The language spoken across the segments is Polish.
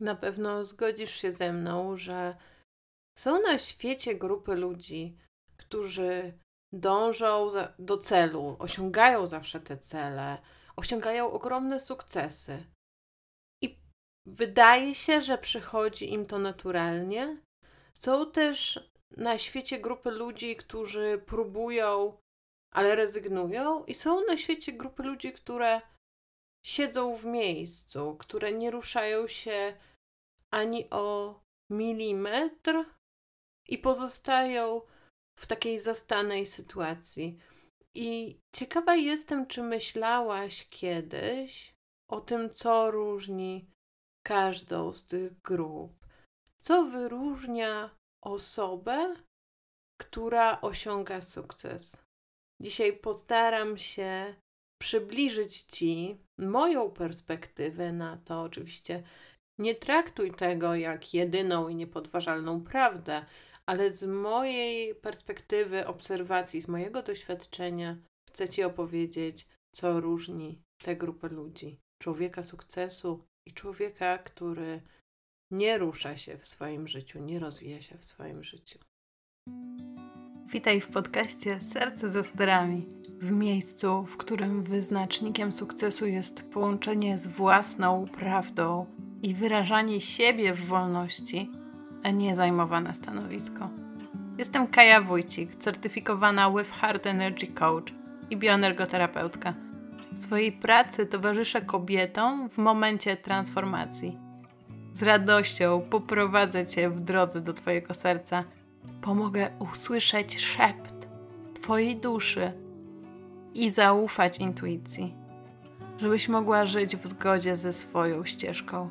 Na pewno zgodzisz się ze mną, że są na świecie grupy ludzi, którzy dążą za, do celu, osiągają zawsze te cele, osiągają ogromne sukcesy. I wydaje się, że przychodzi im to naturalnie. Są też na świecie grupy ludzi, którzy próbują, ale rezygnują, i są na świecie grupy ludzi, które siedzą w miejscu, które nie ruszają się ani o milimetr i pozostają w takiej zastanej sytuacji. I ciekawa jestem, czy myślałaś kiedyś o tym, co różni każdą z tych grup. Co wyróżnia osobę, która osiąga sukces? Dzisiaj postaram się przybliżyć Ci moją perspektywę na to. Oczywiście nie traktuj tego jak jedyną i niepodważalną prawdę, ale z mojej perspektywy obserwacji, z mojego doświadczenia, chcę Ci opowiedzieć, co różni tę grupę ludzi. Człowieka sukcesu i człowieka, który nie rusza się w swoim życiu, nie rozwija się w swoim życiu. Witaj w podcaście Serce ze sterami. W miejscu, w którym wyznacznikiem sukcesu jest połączenie z własną prawdą i wyrażanie siebie w wolności, a nie zajmowane stanowisko. Jestem Kaja Wójcik, certyfikowana with Heart Energy Coach i bioenergoterapeutka. W swojej pracy towarzyszę kobietom w momencie transformacji. Z radością poprowadzę Cię w drodze do Twojego serca. Pomogę usłyszeć szept Twojej duszy i zaufać intuicji, żebyś mogła żyć w zgodzie ze swoją ścieżką,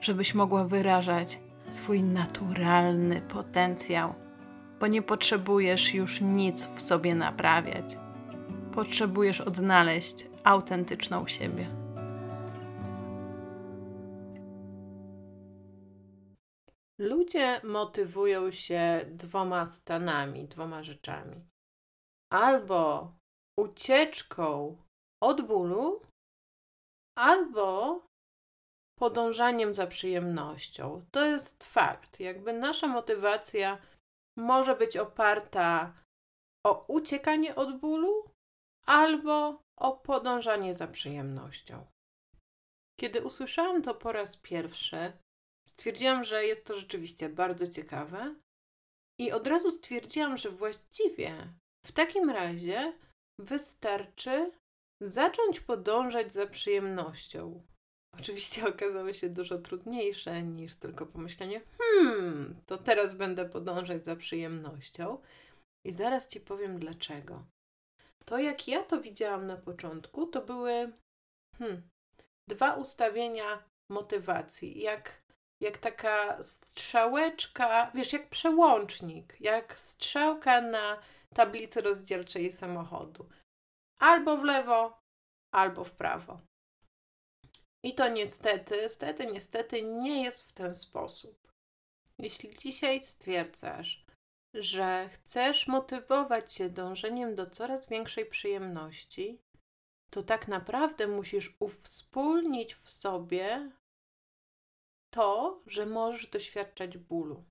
żebyś mogła wyrażać swój naturalny potencjał, bo nie potrzebujesz już nic w sobie naprawiać. Potrzebujesz odnaleźć autentyczną siebie. Ludzie motywują się dwoma stanami, dwoma rzeczami. Albo ucieczką od bólu, albo podążaniem za przyjemnością. To jest fakt. Jakby nasza motywacja może być oparta o uciekanie od bólu albo o podążanie za przyjemnością. Kiedy usłyszałam to po raz pierwszy, stwierdziłam, że jest to rzeczywiście bardzo ciekawe i od razu stwierdziłam, że właściwie w takim razie wystarczy zacząć podążać za przyjemnością. Oczywiście okazały się dużo trudniejsze niż tylko pomyślenie, hmm, to teraz będę podążać za przyjemnością. I zaraz Ci powiem dlaczego. To, jak ja to widziałam na początku, to były hmm, dwa ustawienia motywacji. Jak, jak taka strzałeczka, wiesz, jak przełącznik, jak strzałka na tablicy rozdzielczej samochodu. Albo w lewo, albo w prawo. I to niestety, niestety, niestety nie jest w ten sposób. Jeśli dzisiaj stwierdzasz, że chcesz motywować się dążeniem do coraz większej przyjemności, to tak naprawdę musisz uwspólnić w sobie to, że możesz doświadczać bólu.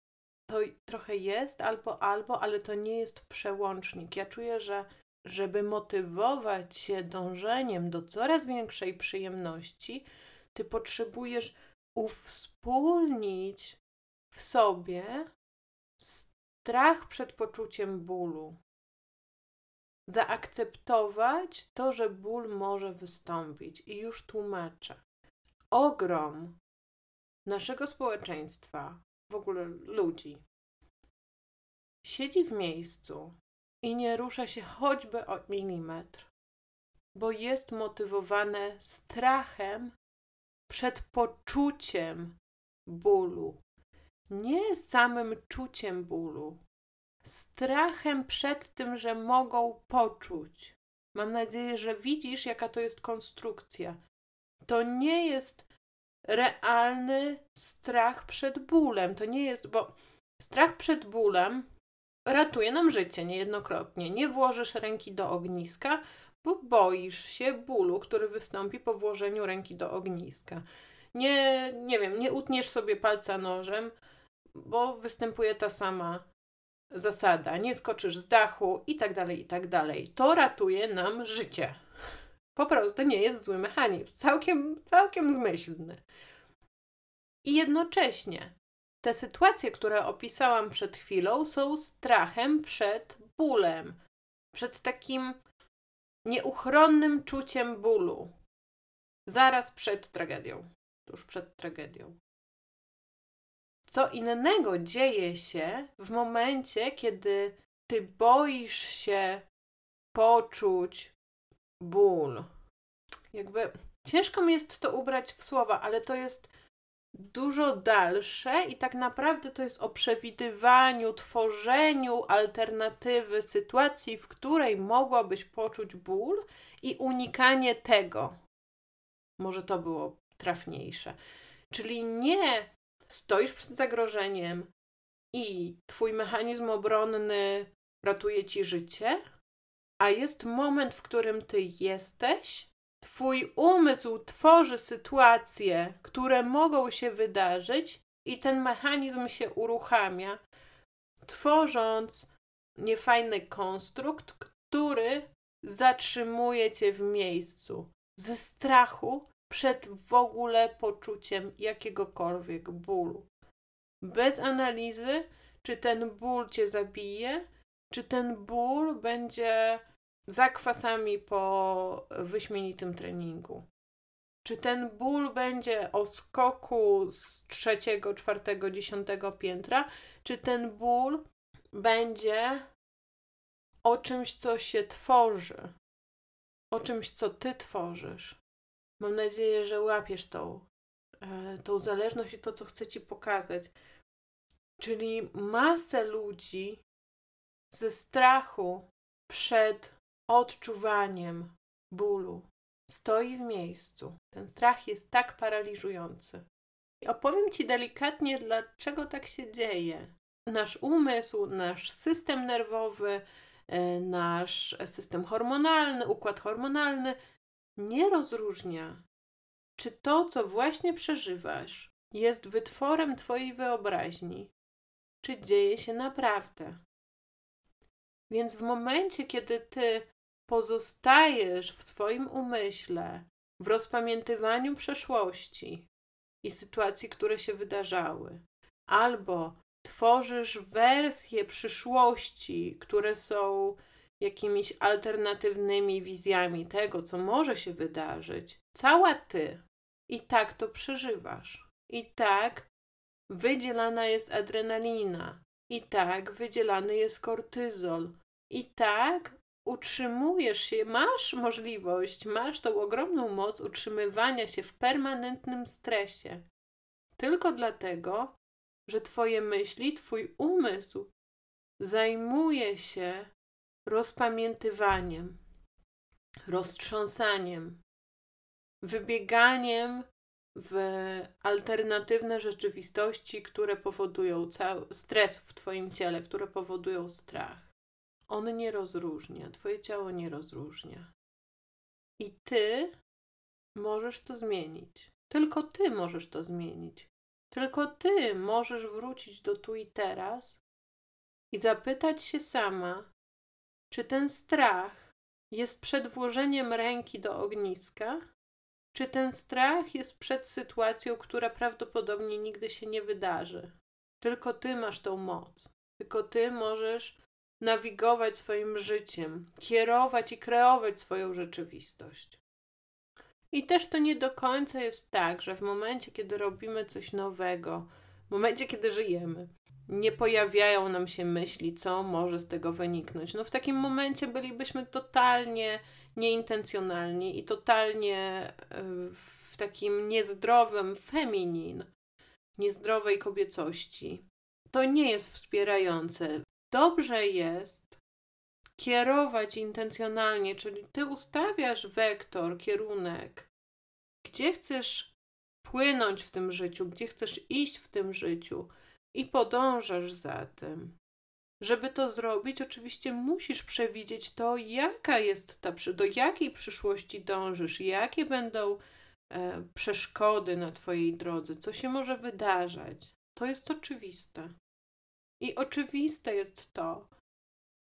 To trochę jest albo albo, ale to nie jest przełącznik. Ja czuję, że żeby motywować się dążeniem do coraz większej przyjemności, ty potrzebujesz uwspólnić w sobie strach przed poczuciem bólu. Zaakceptować to, że ból może wystąpić. I już tłumaczę. Ogrom naszego społeczeństwa, w ogóle ludzi, siedzi w miejscu i nie rusza się choćby o milimetr, bo jest motywowane strachem przed poczuciem bólu, nie samym czuciem bólu, strachem przed tym, że mogą poczuć. Mam nadzieję, że widzisz, jaka to jest konstrukcja. To nie jest realny strach przed bólem. To nie jest, bo strach przed bólem ratuje nam życie niejednokrotnie. Nie włożysz ręki do ogniska, bo boisz się bólu, który wystąpi po włożeniu ręki do ogniska. Nie, nie wiem, nie utniesz sobie palca nożem, bo występuje ta sama zasada. Nie skoczysz z dachu i tak dalej, i tak dalej. To ratuje nam życie. Po prostu nie jest zły mechanizm. Całkiem, całkiem zmyślny. I jednocześnie te sytuacje, które opisałam przed chwilą, są strachem przed bólem, przed takim nieuchronnym czuciem bólu. Zaraz przed tragedią, tuż przed tragedią. Co innego dzieje się w momencie, kiedy ty boisz się poczuć ból. Jakby ciężko mi jest to ubrać w słowa, ale to jest dużo dalsze i tak naprawdę to jest o przewidywaniu, tworzeniu alternatywy sytuacji, w której mogłabyś poczuć ból i unikanie tego. Może to było trafniejsze. Czyli nie stoisz przed zagrożeniem i twój mechanizm obronny ratuje ci życie, a jest moment, w którym ty jesteś Twój umysł tworzy sytuacje, które mogą się wydarzyć, i ten mechanizm się uruchamia, tworząc niefajny konstrukt, który zatrzymuje cię w miejscu ze strachu przed w ogóle poczuciem jakiegokolwiek bólu. Bez analizy, czy ten ból cię zabije, czy ten ból będzie zakwasami po wyśmienitym treningu. Czy ten ból będzie o skoku z trzeciego, czwartego, dziesiątego piętra, czy ten ból będzie o czymś, co się tworzy, o czymś, co ty tworzysz. Mam nadzieję, że łapiesz tą, e, tą zależność i to, co chcę ci pokazać. Czyli masę ludzi ze strachu przed odczuwaniem bólu. Stoi w miejscu. Ten strach jest tak paraliżujący. I opowiem Ci delikatnie, dlaczego tak się dzieje. Nasz umysł, nasz system nerwowy, e, nasz system hormonalny, układ hormonalny nie rozróżnia, czy to, co właśnie przeżywasz, jest wytworem Twojej wyobraźni, czy dzieje się naprawdę. Więc w momencie, kiedy Ty pozostajesz w swoim umyśle, w rozpamiętywaniu przeszłości i sytuacji, które się wydarzały, albo tworzysz wersje przyszłości, które są jakimiś alternatywnymi wizjami tego, co może się wydarzyć, cała ty i tak to przeżywasz. I tak wydzielana jest adrenalina, i tak wydzielany jest kortyzol, i tak utrzymujesz się, masz możliwość, masz tą ogromną moc utrzymywania się w permanentnym stresie. Tylko dlatego, że Twoje myśli, Twój umysł zajmuje się rozpamiętywaniem, roztrząsaniem, wybieganiem w alternatywne rzeczywistości, które powodują stres w Twoim ciele, które powodują strach. On nie rozróżnia, Twoje ciało nie rozróżnia. I Ty możesz to zmienić. Tylko Ty możesz to zmienić. Tylko Ty możesz wrócić do tu i teraz i zapytać się sama, czy ten strach jest przed włożeniem ręki do ogniska, czy ten strach jest przed sytuacją, która prawdopodobnie nigdy się nie wydarzy. Tylko Ty masz tą moc. Tylko Ty możesz nawigować swoim życiem, kierować i kreować swoją rzeczywistość. I też to nie do końca jest tak, że w momencie, kiedy robimy coś nowego, w momencie, kiedy żyjemy, nie pojawiają nam się myśli, co może z tego wyniknąć. No w takim momencie bylibyśmy totalnie nieintencjonalni i totalnie e, w takim niezdrowym feminin, niezdrowej kobiecości. To nie jest wspierające dobrze jest kierować intencjonalnie, czyli ty ustawiasz wektor, kierunek, gdzie chcesz płynąć w tym życiu, gdzie chcesz iść w tym życiu i podążasz za tym. Żeby to zrobić, oczywiście musisz przewidzieć to, jaka jest ta, do jakiej przyszłości dążysz, jakie będą e, przeszkody na Twojej drodze, co się może wydarzać. To jest oczywiste. I oczywiste jest to,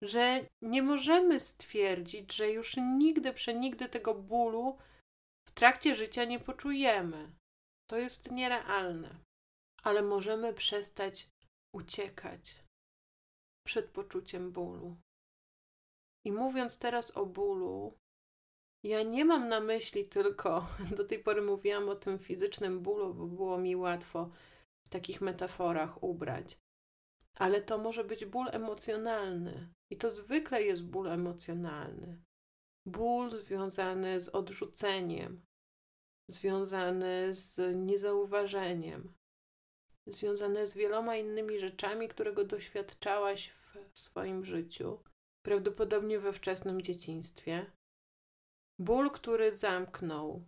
że nie możemy stwierdzić, że już nigdy, przenigdy tego bólu w trakcie życia nie poczujemy. To jest nierealne. Ale możemy przestać uciekać przed poczuciem bólu. I mówiąc teraz o bólu, ja nie mam na myśli tylko, do tej pory mówiłam o tym fizycznym bólu, bo było mi łatwo w takich metaforach ubrać. Ale to może być ból emocjonalny. I to zwykle jest ból emocjonalny. Ból związany z odrzuceniem, związany z niezauważeniem, związany z wieloma innymi rzeczami, którego doświadczałaś w swoim życiu, prawdopodobnie we wczesnym dzieciństwie. Ból, który zamknął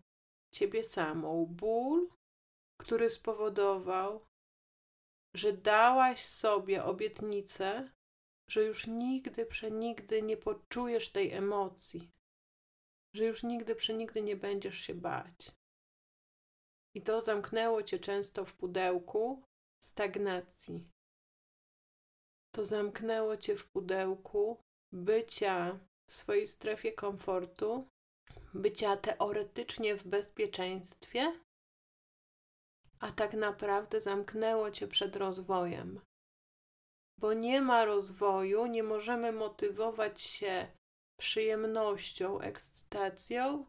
ciebie samą, ból, który spowodował, że dałaś sobie obietnicę, że już nigdy, przenigdy nie poczujesz tej emocji, że już nigdy, przenigdy nie będziesz się bać. I to zamknęło cię często w pudełku stagnacji. To zamknęło cię w pudełku bycia w swojej strefie komfortu, bycia teoretycznie w bezpieczeństwie, a tak naprawdę zamknęło cię przed rozwojem. Bo nie ma rozwoju, nie możemy motywować się przyjemnością, ekscytacją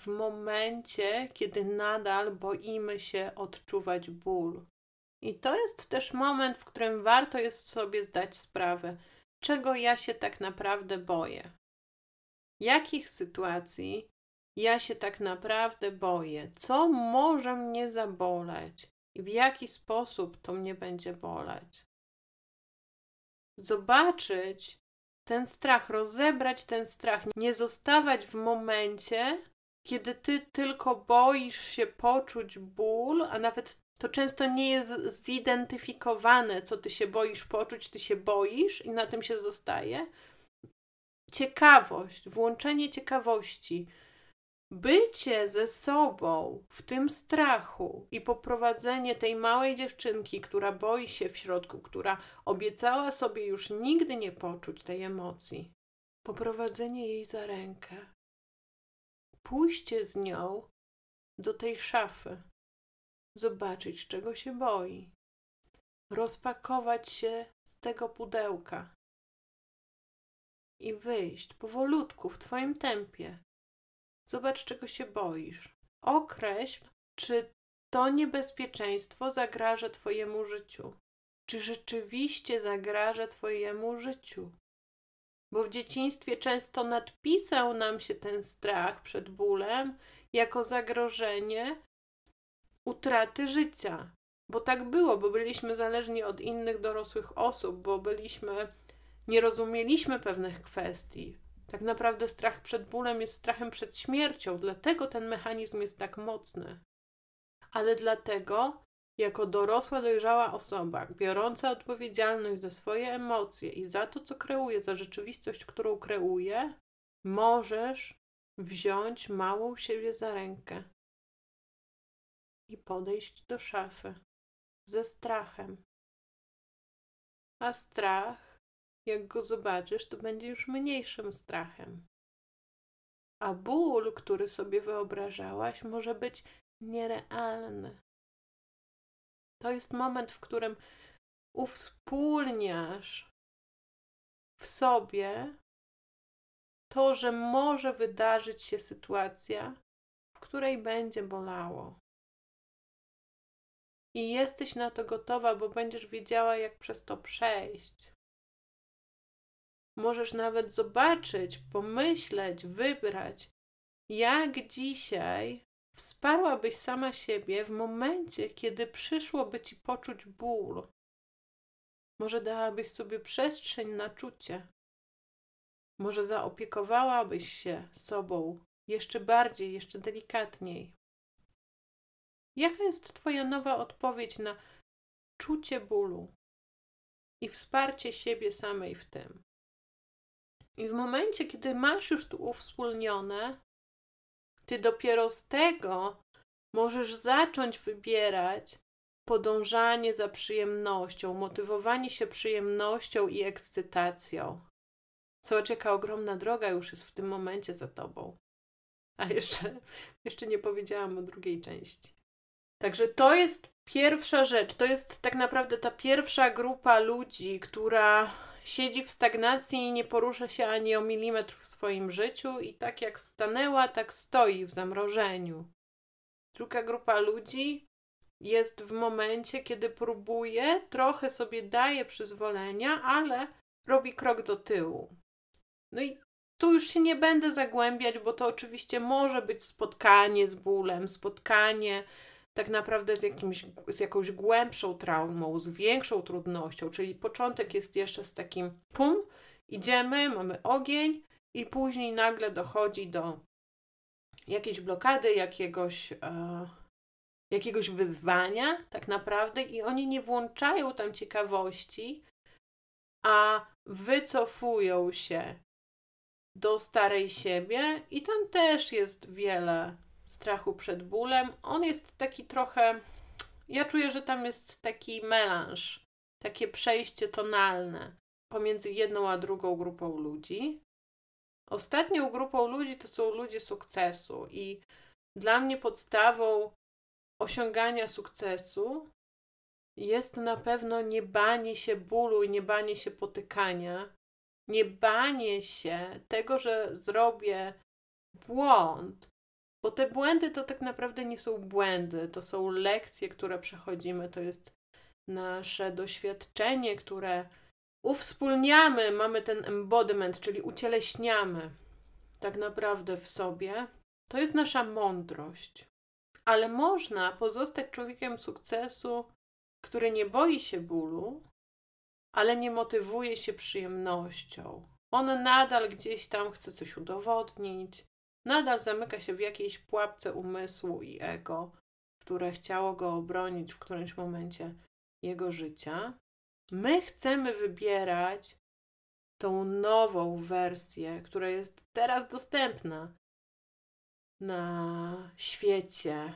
w momencie, kiedy nadal boimy się odczuwać ból. I to jest też moment, w którym warto jest sobie zdać sprawę, czego ja się tak naprawdę boję. Jakich sytuacji ja się tak naprawdę boję? Co może mnie zaboleć? I w jaki sposób to mnie będzie boleć? Zobaczyć ten strach, rozebrać ten strach, nie zostawać w momencie, kiedy ty tylko boisz się poczuć ból, a nawet to często nie jest zidentyfikowane, co ty się boisz poczuć, ty się boisz i na tym się zostaje. Ciekawość, włączenie ciekawości, bycie ze sobą w tym strachu i poprowadzenie tej małej dziewczynki, która boi się w środku, która obiecała sobie już nigdy nie poczuć tej emocji, poprowadzenie jej za rękę, pójście z nią do tej szafy, zobaczyć, czego się boi, rozpakować się z tego pudełka i wyjść powolutku w Twoim tempie. Zobacz, czego się boisz. Określ, czy to niebezpieczeństwo zagraża Twojemu życiu. Czy rzeczywiście zagraża Twojemu życiu? Bo w dzieciństwie często nadpisał nam się ten strach przed bólem jako zagrożenie utraty życia. Bo tak było, bo byliśmy zależni od innych dorosłych osób, bo byliśmy, nie rozumieliśmy pewnych kwestii. Tak naprawdę strach przed bólem jest strachem przed śmiercią, dlatego ten mechanizm jest tak mocny. Ale dlatego, jako dorosła, dojrzała osoba, biorąca odpowiedzialność za swoje emocje i za to, co kreuje, za rzeczywistość, którą kreuje, możesz wziąć małą siebie za rękę i podejść do szafy ze strachem. A strach, jak go zobaczysz, to będzie już mniejszym strachem. A ból, który sobie wyobrażałaś, może być nierealny. To jest moment, w którym uwspólniasz w sobie to, że może wydarzyć się sytuacja, w której będzie bolało i jesteś na to gotowa, bo będziesz wiedziała, jak przez to przejść. Możesz nawet zobaczyć, pomyśleć, wybrać, jak dzisiaj wsparłabyś sama siebie w momencie, kiedy przyszłoby ci poczuć ból. Może dałabyś sobie przestrzeń na czucie. Może zaopiekowałabyś się sobą jeszcze bardziej, jeszcze delikatniej. Jaka jest Twoja nowa odpowiedź na czucie bólu i wsparcie siebie samej w tym? I w momencie, kiedy masz już tu uwspólnione, ty dopiero z tego możesz zacząć wybierać podążanie za przyjemnością, motywowanie się przyjemnością i ekscytacją. Zobacz, jaka ogromna droga już jest w tym momencie za tobą. A jeszcze, jeszcze nie powiedziałam o drugiej części. Także to jest pierwsza rzecz. To jest tak naprawdę ta pierwsza grupa ludzi, która siedzi w stagnacji i nie porusza się ani o milimetr w swoim życiu, i tak jak stanęła, tak stoi w zamrożeniu. Druga grupa ludzi jest w momencie, kiedy próbuje, trochę sobie daje przyzwolenia, ale robi krok do tyłu. No i tu już się nie będę zagłębiać, bo to oczywiście może być spotkanie z bólem, spotkanie tak naprawdę z, jakimś, z jakąś głębszą traumą, z większą trudnością, czyli początek jest jeszcze z takim pum, idziemy, mamy ogień i później nagle dochodzi do jakiejś blokady, jakiegoś, e, jakiegoś wyzwania tak naprawdę i oni nie włączają tam ciekawości, a wycofują się do starej siebie i tam też jest wiele strachu przed bólem. On jest taki trochę. Ja czuję, że tam jest taki melanż, takie przejście tonalne pomiędzy jedną a drugą grupą ludzi. Ostatnią grupą ludzi to są ludzie sukcesu, i dla mnie podstawą osiągania sukcesu jest na pewno nie banie się bólu i nie banie się potykania, nie banie się tego, że zrobię błąd, bo te błędy to tak naprawdę nie są błędy, to są lekcje, które przechodzimy, to jest nasze doświadczenie, które uwspólniamy, mamy ten embodiment, czyli ucieleśniamy tak naprawdę w sobie. To jest nasza mądrość. Ale można pozostać człowiekiem sukcesu, który nie boi się bólu, ale nie motywuje się przyjemnością. On nadal gdzieś tam chce coś udowodnić, nadal zamyka się w jakiejś pułapce umysłu i ego, które chciało go obronić w którymś momencie jego życia. My chcemy wybierać tą nową wersję, która jest teraz dostępna na świecie,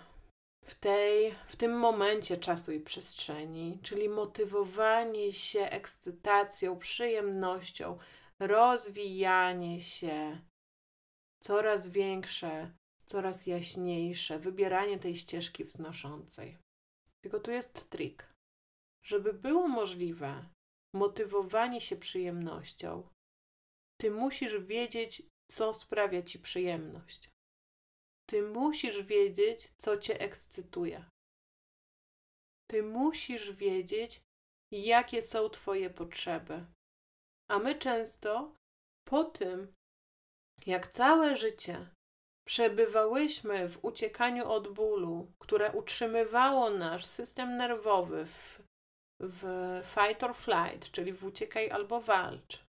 w, tej, w tym momencie czasu i przestrzeni, czyli motywowanie się ekscytacją, przyjemnością, rozwijanie się, coraz większe, coraz jaśniejsze, wybieranie tej ścieżki wznoszącej. Tylko tu jest trik. Żeby było możliwe motywowanie się przyjemnością, ty musisz wiedzieć, co sprawia ci przyjemność. Ty musisz wiedzieć, co cię ekscytuje. Ty musisz wiedzieć, jakie są Twoje potrzeby. A my często po tym, jak całe życie przebywałyśmy w uciekaniu od bólu, które utrzymywało nasz system nerwowy w, w fight or flight, czyli w uciekaj albo walcz,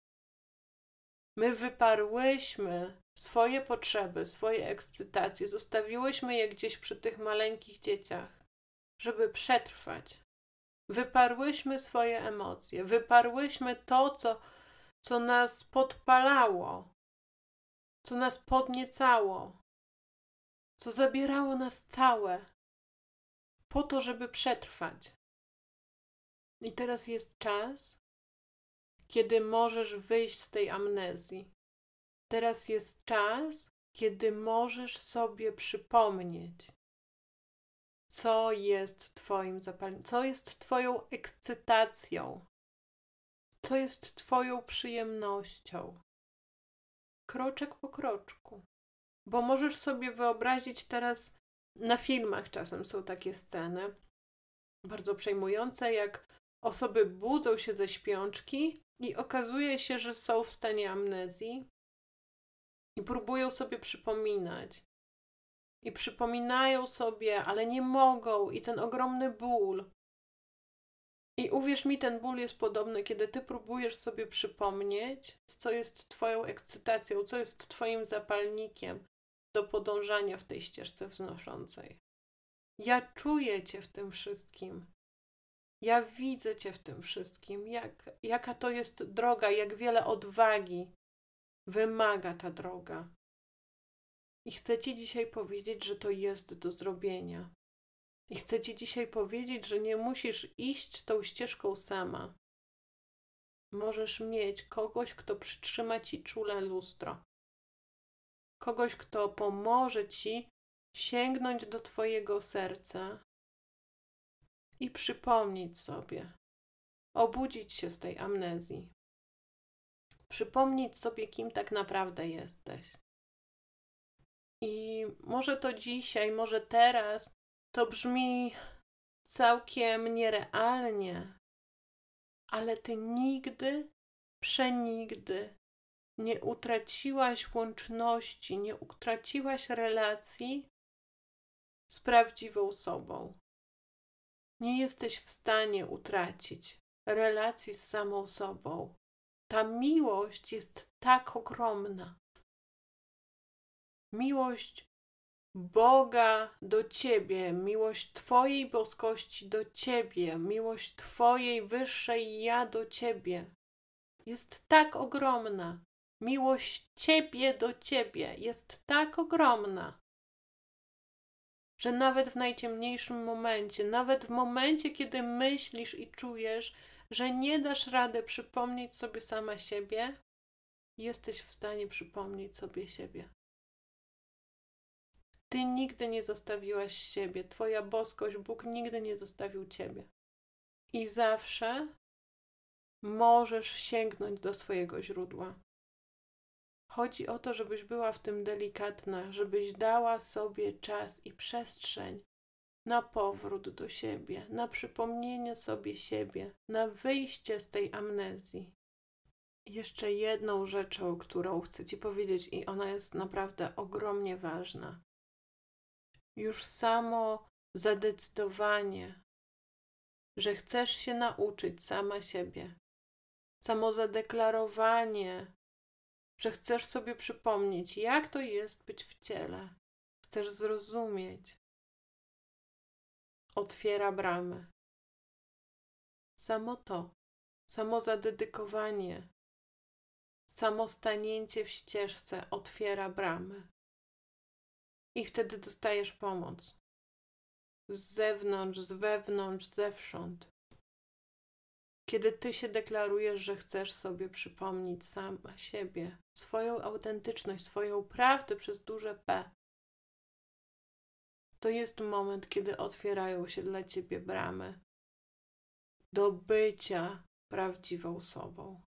my wyparłyśmy swoje potrzeby, swoje ekscytacje, zostawiłyśmy je gdzieś przy tych maleńkich dzieciach, żeby przetrwać. Wyparłyśmy swoje emocje, wyparłyśmy to, co, co nas podpalało, co nas podniecało, co zabierało nas całe, po to, żeby przetrwać. I teraz jest czas, kiedy możesz wyjść z tej amnezji. Teraz jest czas, kiedy możesz sobie przypomnieć, co jest Twoim zapaleniem, co jest Twoją ekscytacją, co jest Twoją przyjemnością. Kroczek po kroczku. Bo możesz sobie wyobrazić teraz, na filmach czasem są takie sceny, bardzo przejmujące, jak osoby budzą się ze śpiączki i okazuje się, że są w stanie amnezji i próbują sobie przypominać. I przypominają sobie, ale nie mogą, i ten ogromny ból. I uwierz mi, ten ból jest podobny, kiedy ty próbujesz sobie przypomnieć, co jest Twoją ekscytacją, co jest Twoim zapalnikiem do podążania w tej ścieżce wznoszącej. Ja czuję Cię w tym wszystkim. Ja widzę Cię w tym wszystkim, jak, jaka to jest droga, jak wiele odwagi wymaga ta droga. I chcę Ci dzisiaj powiedzieć, że to jest do zrobienia. I chcę Ci dzisiaj powiedzieć, że nie musisz iść tą ścieżką sama. Możesz mieć kogoś, kto przytrzyma Ci czule lustro. Kogoś, kto pomoże Ci sięgnąć do Twojego serca i przypomnieć sobie, obudzić się z tej amnezji, przypomnieć sobie, kim tak naprawdę jesteś. I może to dzisiaj, może teraz to brzmi całkiem nierealnie, ale ty nigdy, przenigdy nie utraciłaś łączności, nie utraciłaś relacji z prawdziwą sobą. Nie jesteś w stanie utracić relacji z samą sobą. Ta miłość jest tak ogromna. Miłość Boga do Ciebie, miłość Twojej boskości do Ciebie, miłość Twojej wyższej ja do Ciebie jest tak ogromna. Miłość Ciebie do Ciebie jest tak ogromna, że nawet w najciemniejszym momencie, nawet w momencie, kiedy myślisz i czujesz, że nie dasz rady przypomnieć sobie sama siebie, jesteś w stanie przypomnieć sobie siebie. Ty nigdy nie zostawiłaś siebie, Twoja boskość, Bóg nigdy nie zostawił Ciebie. I zawsze możesz sięgnąć do swojego źródła. Chodzi o to, żebyś była w tym delikatna, żebyś dała sobie czas i przestrzeń na powrót do siebie, na przypomnienie sobie siebie, na wyjście z tej amnezji. Jeszcze jedną rzeczą, którą chcę Ci powiedzieć, i ona jest naprawdę ogromnie ważna. Już samo zadecydowanie, że chcesz się nauczyć sama siebie, samo zadeklarowanie, że chcesz sobie przypomnieć, jak to jest być w ciele, chcesz zrozumieć, otwiera bramy. Samo to, samo zadedykowanie, samo stanięcie w ścieżce otwiera bramy. I wtedy dostajesz pomoc. Z zewnątrz, z wewnątrz, zewsząd. Kiedy ty się deklarujesz, że chcesz sobie przypomnieć sama siebie, swoją autentyczność, swoją prawdę przez duże P, to jest moment, kiedy otwierają się dla ciebie bramy do bycia prawdziwą sobą.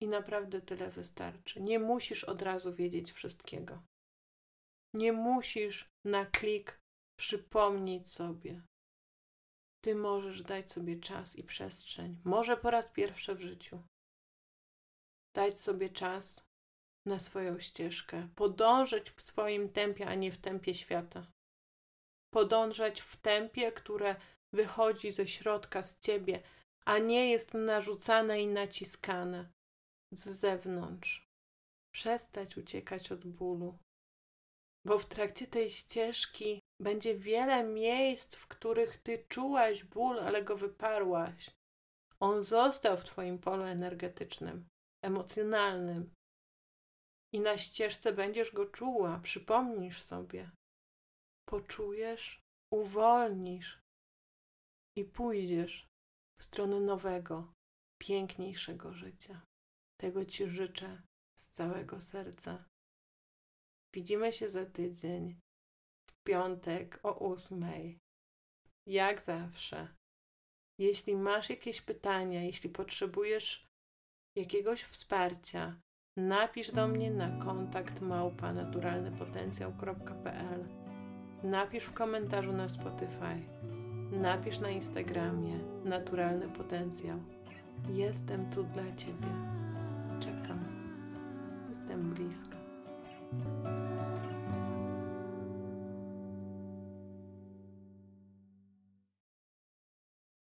I naprawdę tyle wystarczy. Nie musisz od razu wiedzieć wszystkiego. Nie musisz na klik przypomnieć sobie. Ty możesz dać sobie czas i przestrzeń. Może po raz pierwszy w życiu. Dać sobie czas na swoją ścieżkę. Podążać w swoim tempie, a nie w tempie świata. Podążać w tempie, które wychodzi ze środka, z ciebie, a nie jest narzucane i naciskane z zewnątrz. Przestać uciekać od bólu, bo w trakcie tej ścieżki będzie wiele miejsc, w których ty czułaś ból, ale go wyparłaś. On został w twoim polu energetycznym, emocjonalnym. I na ścieżce będziesz go czuła, przypomnisz sobie. Poczujesz, uwolnisz i pójdziesz w stronę nowego, piękniejszego życia. Tego Ci życzę z całego serca. Widzimy się za tydzień, w piątek o ósmej. Jak zawsze. Jeśli masz jakieś pytania, jeśli potrzebujesz jakiegoś wsparcia, napisz do mnie na kontakt małpa naturalnypotencjał.pl Napisz w komentarzu na Spotify. Napisz na Instagramie Naturalny Potencjał. Jestem tu dla Ciebie. Cambrisca.